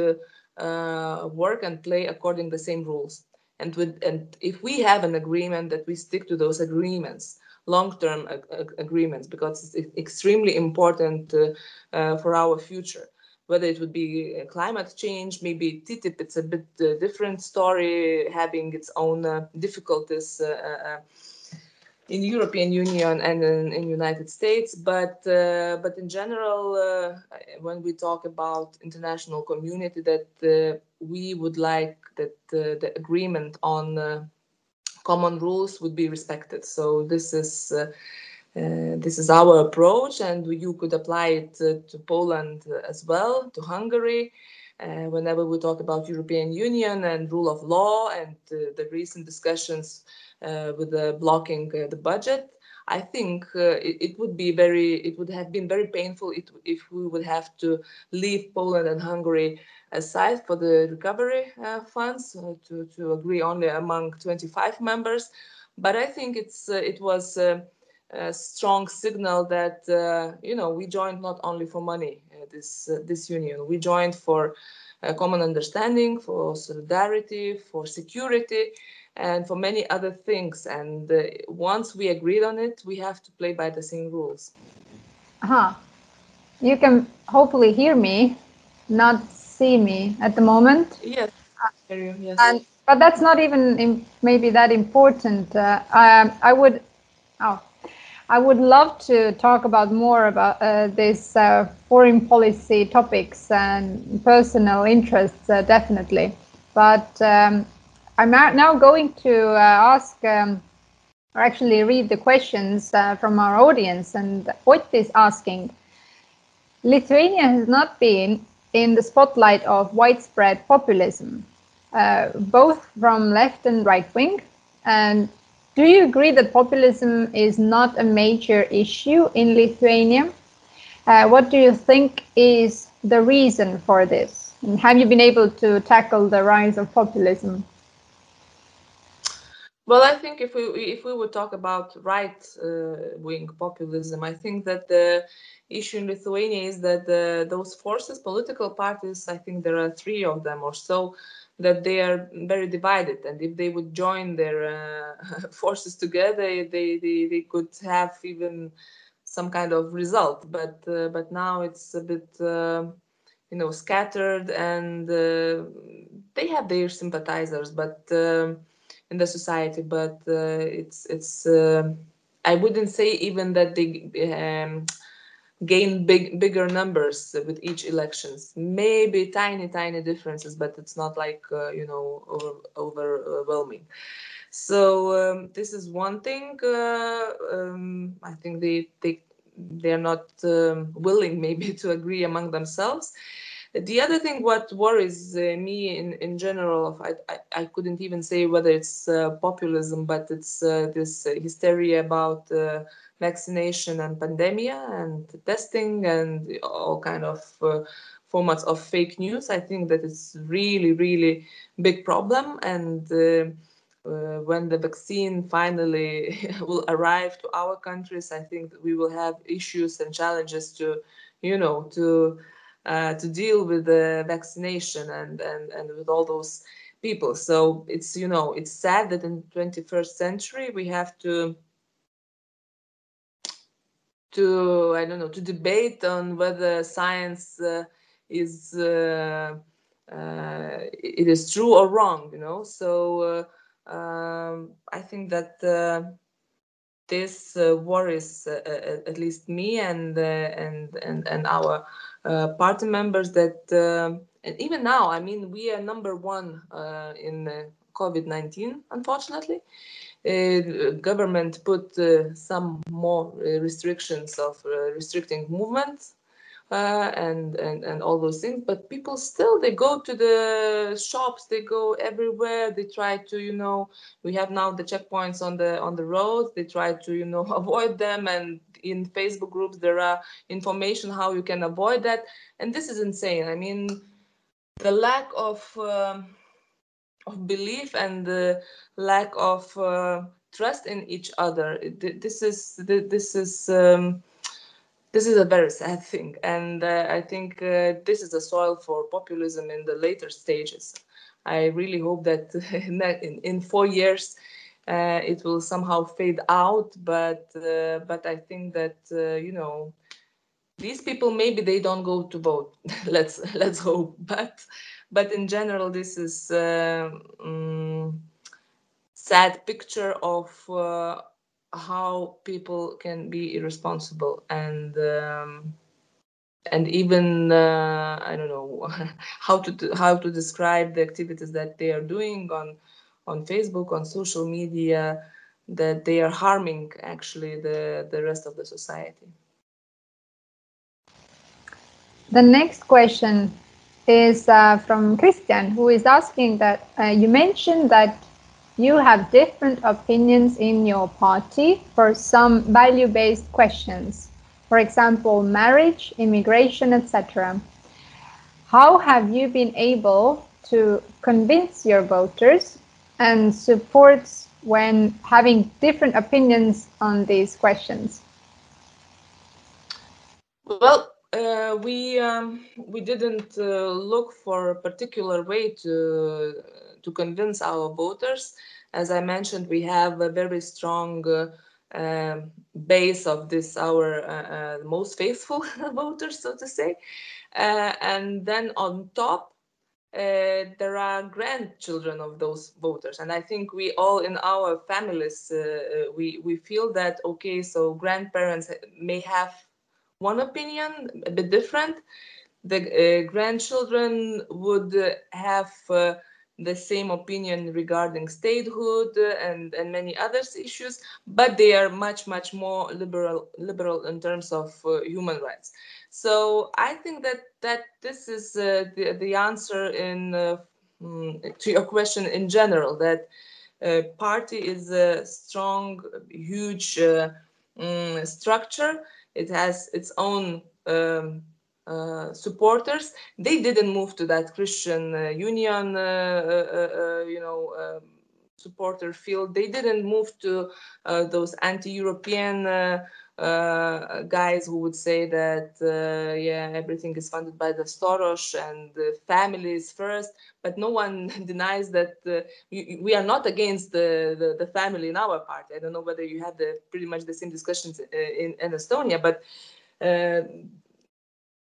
uh, work and play according the same rules and with and if we have an agreement that we stick to those agreements long-term ag ag agreements because it's extremely important uh, uh, for our future. Whether it would be uh, climate change maybe ttip it's a bit uh, different story having its own uh, difficulties uh, in European Union and in, in United States, but uh, but in general, uh, when we talk about international community, that uh, we would like that the agreement on common rules would be respected. So this is. Uh, this is our approach, and you could apply it uh, to Poland as well, to Hungary. Uh, whenever we talk about European Union and rule of law and the recent discussions uh, with the blocking uh, the budget. I think uh, it, it, would be very, it would have been very painful if we would have to leave Poland and Hungary aside for the recovery funds to, to agree only among 25 members. But I think it's it was a strong signal that uh, you know we joined not only for money uh, this uh, this union we joined for a common understanding for solidarity for security and for many other things. And uh, once we agreed on it, we have to play by the same rules. Huh. You can hopefully hear me, not see me at the moment. Yes. You, yes. And, but that's not even maybe that important. Uh, um, I would, oh, I would love to talk about more about uh, this uh, foreign policy topics and personal interests, uh, definitely. But um, I'm now going to uh, ask um, or actually read the questions uh, from our audience. And what is asking Lithuania has not been in the spotlight of widespread populism, uh, both from left and right wing. And do you agree that populism is not a major issue in Lithuania? Uh, what do you think is the reason for this? And have you been able to tackle the rise of populism? Well, I think if we if we would talk about right uh, wing populism, I think that the issue in Lithuania is that those forces, political parties, I think there are three of them or so, that they are very divided, and if they would join their uh, forces together, they, they they could have even some kind of result. But uh, but now it's a bit. Uh, you know, scattered, and uh, they have their sympathizers, but um, in the society but uh, it's it's uh, i wouldn't say even that they um, gain big bigger numbers with each elections. Maybe tiny tiny differences but it's not like uh, you know over, overwhelming. So um, this is one thing uh, um, i think they they they're not um, willing maybe to agree among themselves the other thing, what worries uh, me in, in general, I, I, I, couldn't even say whether it's uh, populism, but it's uh, this hysteria about uh, vaccination and pandemic and testing and all kind of uh, formats of fake news. I think that it's really, really big problem. And uh, when the vaccine finally will arrive to our countries, I think we will have issues and challenges to, you know, to uh, to deal with the vaccination and, and, and with all those people. So it's, you know, it's sad that in 21st century we have to to I don't know to debate on whether science uh, is uh, uh, it is true or wrong. You know, so uh, um, I think that uh, this uh, worries at least me and and and and our uh, party members that, um, and even now, I mean, we are number one uh, in COVID-19, unfortunately. Uh, government put uh, some more uh, restrictions of restricting movement and, and and all those things but people still they go to the shops they go everywhere they try to you know we have now the checkpoints on the on the roads they try to you know avoid them and in facebook groups there are information how you can avoid that and this is insane. I mean the lack of um, of belief and the lack of uh, trust in each other this is this is um, this is a very sad thing and uh, i think uh, this is the soil for populism in the later stages I really hope that in, in four years uh, it will somehow fade out. But uh, but I think that uh, you know these people maybe they don't go to vote. let's let's hope. But but in general, this is um, sad picture of how people can be irresponsible and. Um, and even uh, I don't know how to how to describe the activities that they are doing on on Facebook on social media that they are harming actually the the rest of the society. The next question is uh, from Christian, who is asking that uh, you mentioned that you have different opinions in your party for some value-based questions for example, marriage, immigration, etc. How have you been able to convince your voters and supports when having different opinions on these questions? Well, uh, we um, we didn't uh, look for a particular way to to convince our voters. As I mentioned, we have a very strong uh, um, base of this our uh, uh, most faithful voters, so to say. Uh, and then on top, uh, there are grandchildren of those voters and i think we all in our families uh, we we feel that okay so grandparents may have one opinion a bit different the grandchildren would have the same opinion regarding statehood and, and many other issues, but they are much, much more liberal, liberal in terms of uh, human rights. So I think that that this is uh, the, the answer in uh, mm, to your question in general, that uh, party is a strong, huge mm, structure. It has its own um, uh, supporters. They didn't move to that Christian uh, Union, uh, you know, um, supporter field. They didn't move to those anti-European uh, guys who would say that uh, yeah everything is funded by the Soros and the families first, but no one denies that uh, we are not against the, the, the family in our party. I don't know whether you had the pretty much the same discussions in, in Estonia, but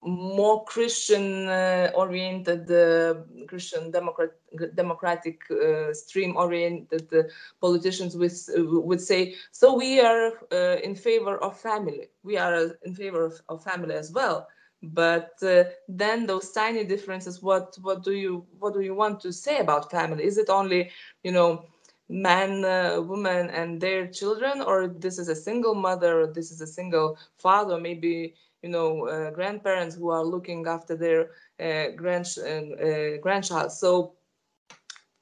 more Christian uh, oriented, uh, Christian Democrat, democratic uh, stream oriented uh, politicians would, would say, so we are uh, in favor of family. We are in favor of, of family as well. But uh, then those tiny differences, what, what do you, what do you want to say about family? Is it only, you know, man, woman and their children, or this is a single mother, or this is a single father, maybe you know uh, grandparents who are looking after their uh, grand uh, grandchild. So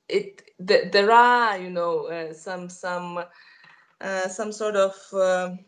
it th there are you know uh, some some uh, some sort of um,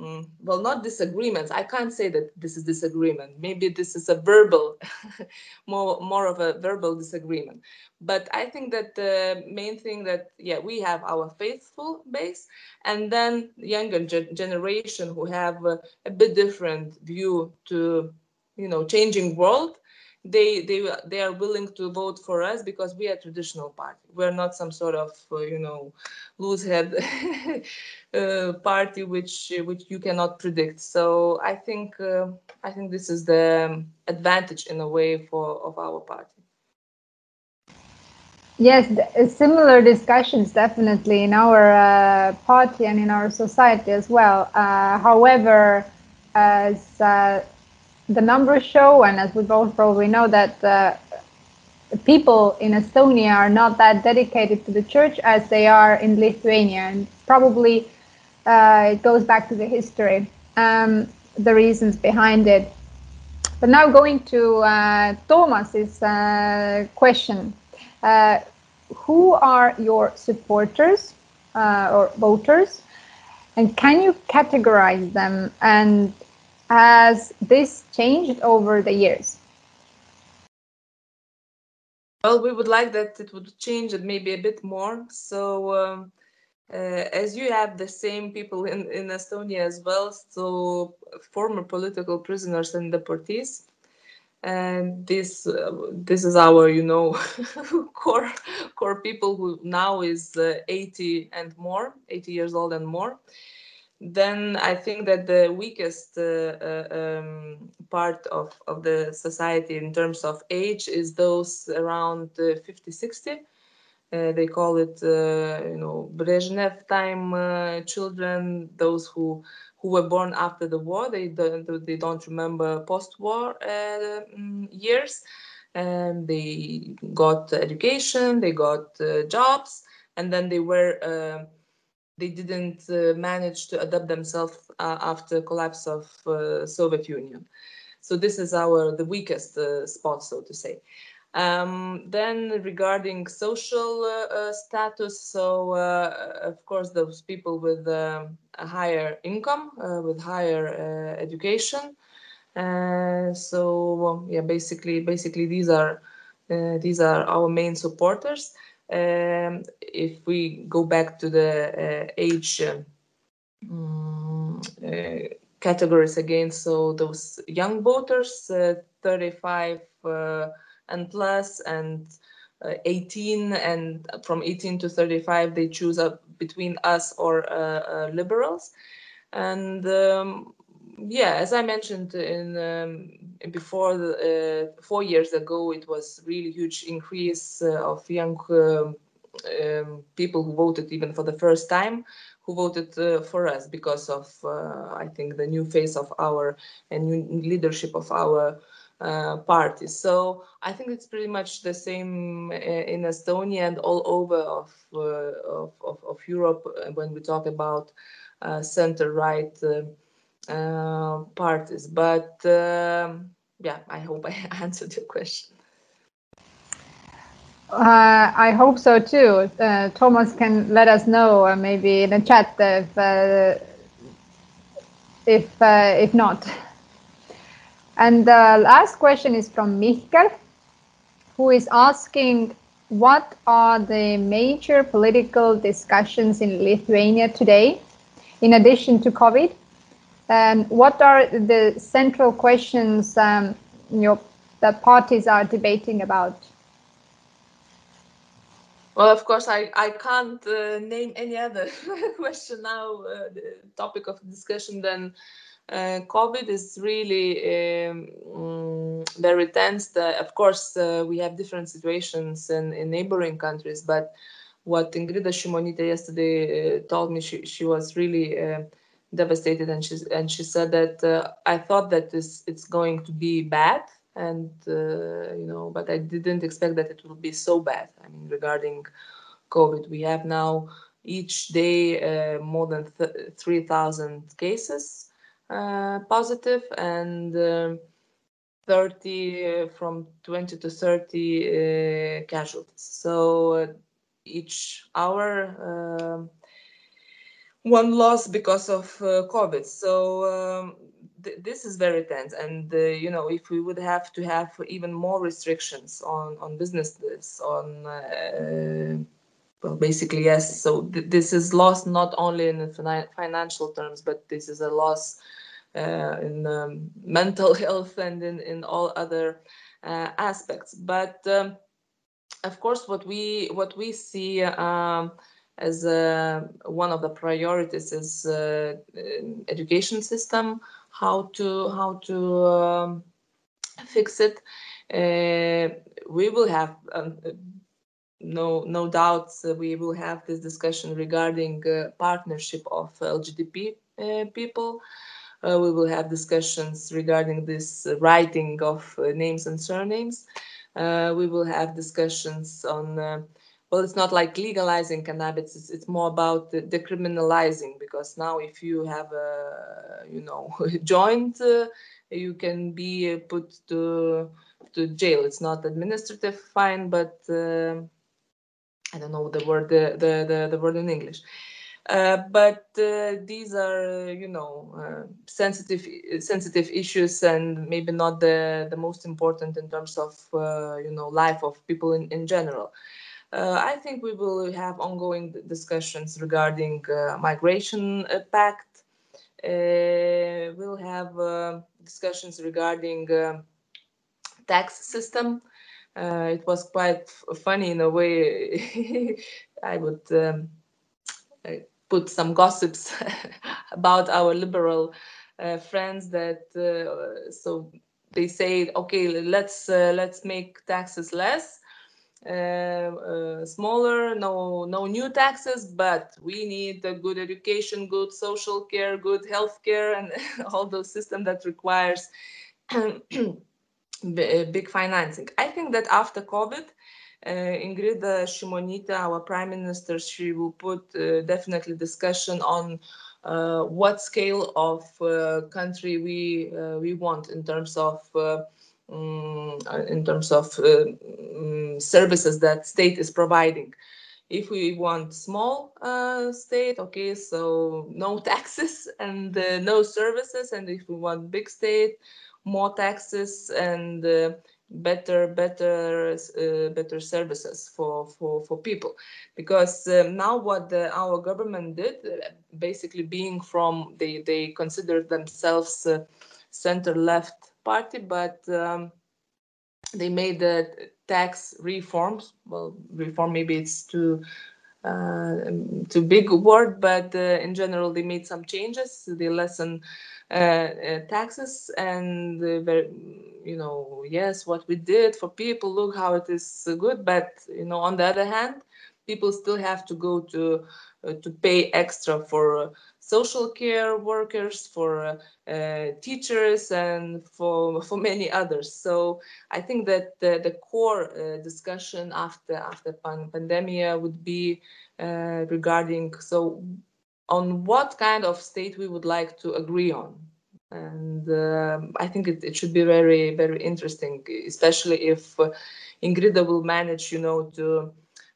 Mm, well, not disagreements. I can't say that this is disagreement. Maybe this is a verbal, more more of a verbal disagreement. But I think that the main thing that yeah we have our faithful base, and then younger ge generation who have a, a bit different view to you know changing world they they they are willing to vote for us because we are traditional party. We're not some sort of uh, you know loose head uh, party which which you cannot predict. So I think uh, I think this is the advantage in a way for of our party. Yes, similar discussions definitely in our uh, party and in our society as well. Uh, however, as uh, the numbers show, and as we both probably know, that uh, people in Estonia are not that dedicated to the church as they are in Lithuania, and probably uh, it goes back to the history, um, the reasons behind it. But now going to uh, Thomas's uh, question, uh, who are your supporters uh, or voters, and can you categorize them and has this changed over the years? Well, we would like that it would change it maybe a bit more. So, um, uh, as you have the same people in, in Estonia as well, so former political prisoners and deportees, and this uh, this is our you know core core people who now is uh, 80 and more 80 years old and more then i think that the weakest uh, uh um, part of, of the society in terms of age is those around uh, 50 60 uh, they call it you know brezhnev time children those who who were born after the war. They don't, they don't remember post-war uh, mm, years. And they got education, they got uh, jobs, and then they were uh, they didn't uh, manage to adapt themselves uh, after collapse of uh, Soviet Union. So this is our the weakest spot, so to say. Um, then regarding social uh, uh, status, so uh, of course those people with um, a higher income, uh, with higher uh, education. Uh, so yeah, basically, basically these are these are our main supporters. Um, if we go back to the age um, categories again, so those young voters, 35 and plus and uh, 18 and from 18 to 35 they choose between us or uh, uh, liberals. And um, yeah as i mentioned in um, before the, uh, four years ago it was really huge increase uh, of young um, um, people who voted even for the first time who voted uh, for us because of i think the new face of our and new leadership of our uh, parties. So I think it's pretty much the same uh, in Estonia and all over of, uh, of, of, of, Europe uh, when we talk about uh, parties. But um, yeah, I hope I answered your question. Uh, I hope so too. Uh, Thomas can let us know, uh, maybe in the chat, if if if not. And the last question is from Mihkel, who is asking, what are the major political discussions in Lithuania today, in addition to COVID? And what are the central questions um, you know, that parties are debating about? Well, of course, I, I can't uh, name any other question now, uh, the topic of discussion than uh, COVID is really um, mm, very tense. Of course, uh, we have different situations in, in neighboring countries, but what Ingrida Shimonyte yesterday uh, told me, she, she was really uh, devastated, and she and she said that uh, I thought that this it's going to be bad, and uh, you know, but I didn't expect that it will be so bad. I mean, regarding COVID, we have now each day more than th- three thousand cases uh, positive and um, 30 uh, from 20 to 30 uh, casualties. So each hour, um, one loss because of COVID. So um, this is very tense and uh, you know if we would have to have even more restrictions on on businesses on uh, well basically yes so th this is loss not only in financial terms but this is a loss uh, in um, mental health and in, in all other uh, aspects. But um, of course, what we what we see um, as uh, one of the priorities is uh, education system, how to how to um, fix it. Uh, we will have um, no no doubts we will have this discussion regarding uh, partnership of LGBT people uh, we will have discussions regarding this uh, writing of uh, names and surnames. Uh, we will have discussions on, uh, well, it's not like legalizing cannabis, it's, it's more about decriminalizing because now if you have a, you know, joint, uh, you can be put to, to jail. It's not administrative fine, but I don't know the word, the, the, the, the word in English. Uh, but uh, these are, you know, uh, sensitive sensitive issues and maybe not the the most important in terms of you know life of people in in general. I think we will have ongoing discussions regarding migration pact. we'll have discussions regarding tax system. Uh, it was quite funny in a way. I would um, put some gossips about our liberal uh, friends that uh, so they say okay let's uh, let's make taxes less uh, smaller no no new taxes but we need a good education good social care good health care and all those systems that requires big financing. I think that after covid uh, Ingrida Shimonytė, our prime minister, she will put uh, definitely discussion on uh, what scale of uh, country we uh, we want in terms of um, in terms of um, services that state is providing. If we want small uh, state okay so no taxes and uh, no services and if we want big state more taxes and uh, better better uh, better services for for for people. Because now what the, our government did uh, basically being from they they consider themselves uh, center left party but um, they made the tax reforms well reform maybe it's too uh, too big a word but uh, in general they made some changes they lessen uh, taxes and very you know, yes, what we did for people, look how it is good. But you know, on the other hand, people still have to go to uh, to pay extra for uh, social care workers, for uh, teachers, and for for many others. So I think that the, the core uh, discussion after after pan pandemia would be uh, regarding so on what kind of state we would like to agree on and uh, I think it, it, should be very very interesting, especially if uh, Ingrida will manage, you know, to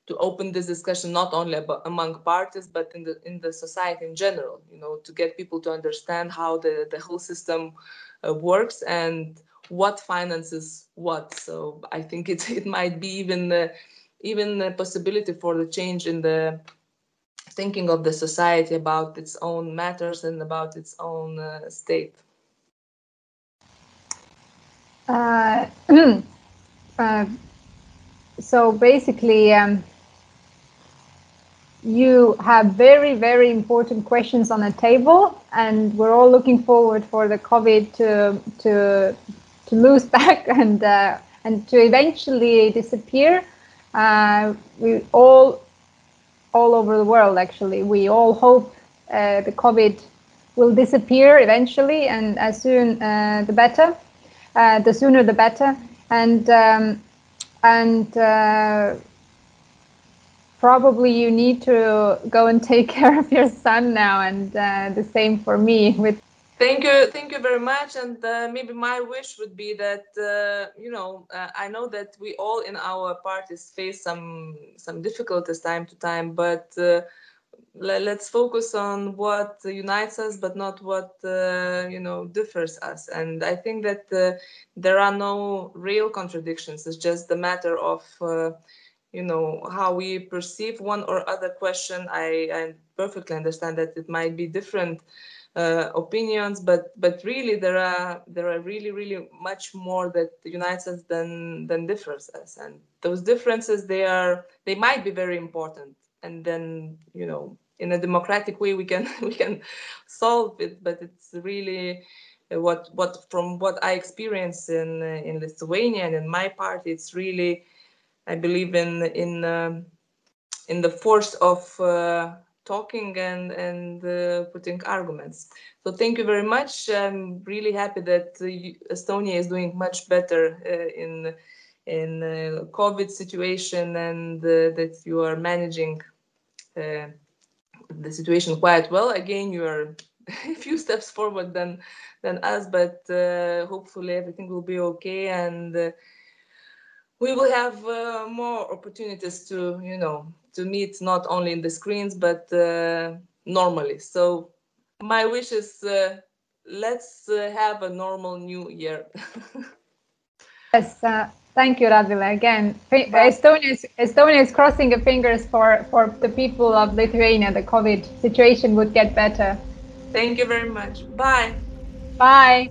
to open this discussion not only about, among parties but in the in the society in general, you know, to get people to understand how the the whole system uh, works and what finances what. So I think it it might be even uh, even a possibility for the change in the thinking of the society about its own matters and about its own uh, state. Uh, uh, so basically, um, you have very, very important questions on the table, and we're all looking forward for the COVID to to to lose back and uh, and to eventually disappear. Uh, we all all over the world, actually, we all hope uh, the COVID will disappear eventually, and as soon uh, the better uh, the sooner the better. And um, and uh, probably you need to go and take care of your son now. And uh, the same for me with. Thank you, thank you very much. And uh, maybe my wish would be that uh, you know uh, I know that we all in our parties face some some difficulties time to time, but let's focus on what unites us but not what uh, you know differs us and i think that uh, there are no real contradictions it's just the matter of uh, you know how we perceive one or other question i, I perfectly understand that it might be different uh, opinions but but really there are there are really really much more that unites us than than differs us. And those differences they are they might be very important. And then you know in a democratic way we can we can solve it but it's really uh, what what from what i experience in in lithuania and in my party it's really i believe in in um, in the force of uh, talking and and uh, putting arguments so thank you very much i'm really happy that uh, estonia is doing much better uh, in in covid situation and that you are managing the situation quite well. Again, you are a few steps forward than than us, but uh, hopefully everything will be okay, and uh, we will have uh, more opportunities to you know to meet not only in the screens but uh, normally. So my wish is uh, let's uh, have a normal new year. yes. Thank you, Radvila. Again, Estonia is, Estonia is crossing the fingers for, for the people of Lithuania. The COVID situation would get better. Thank you very much. Bye. Bye.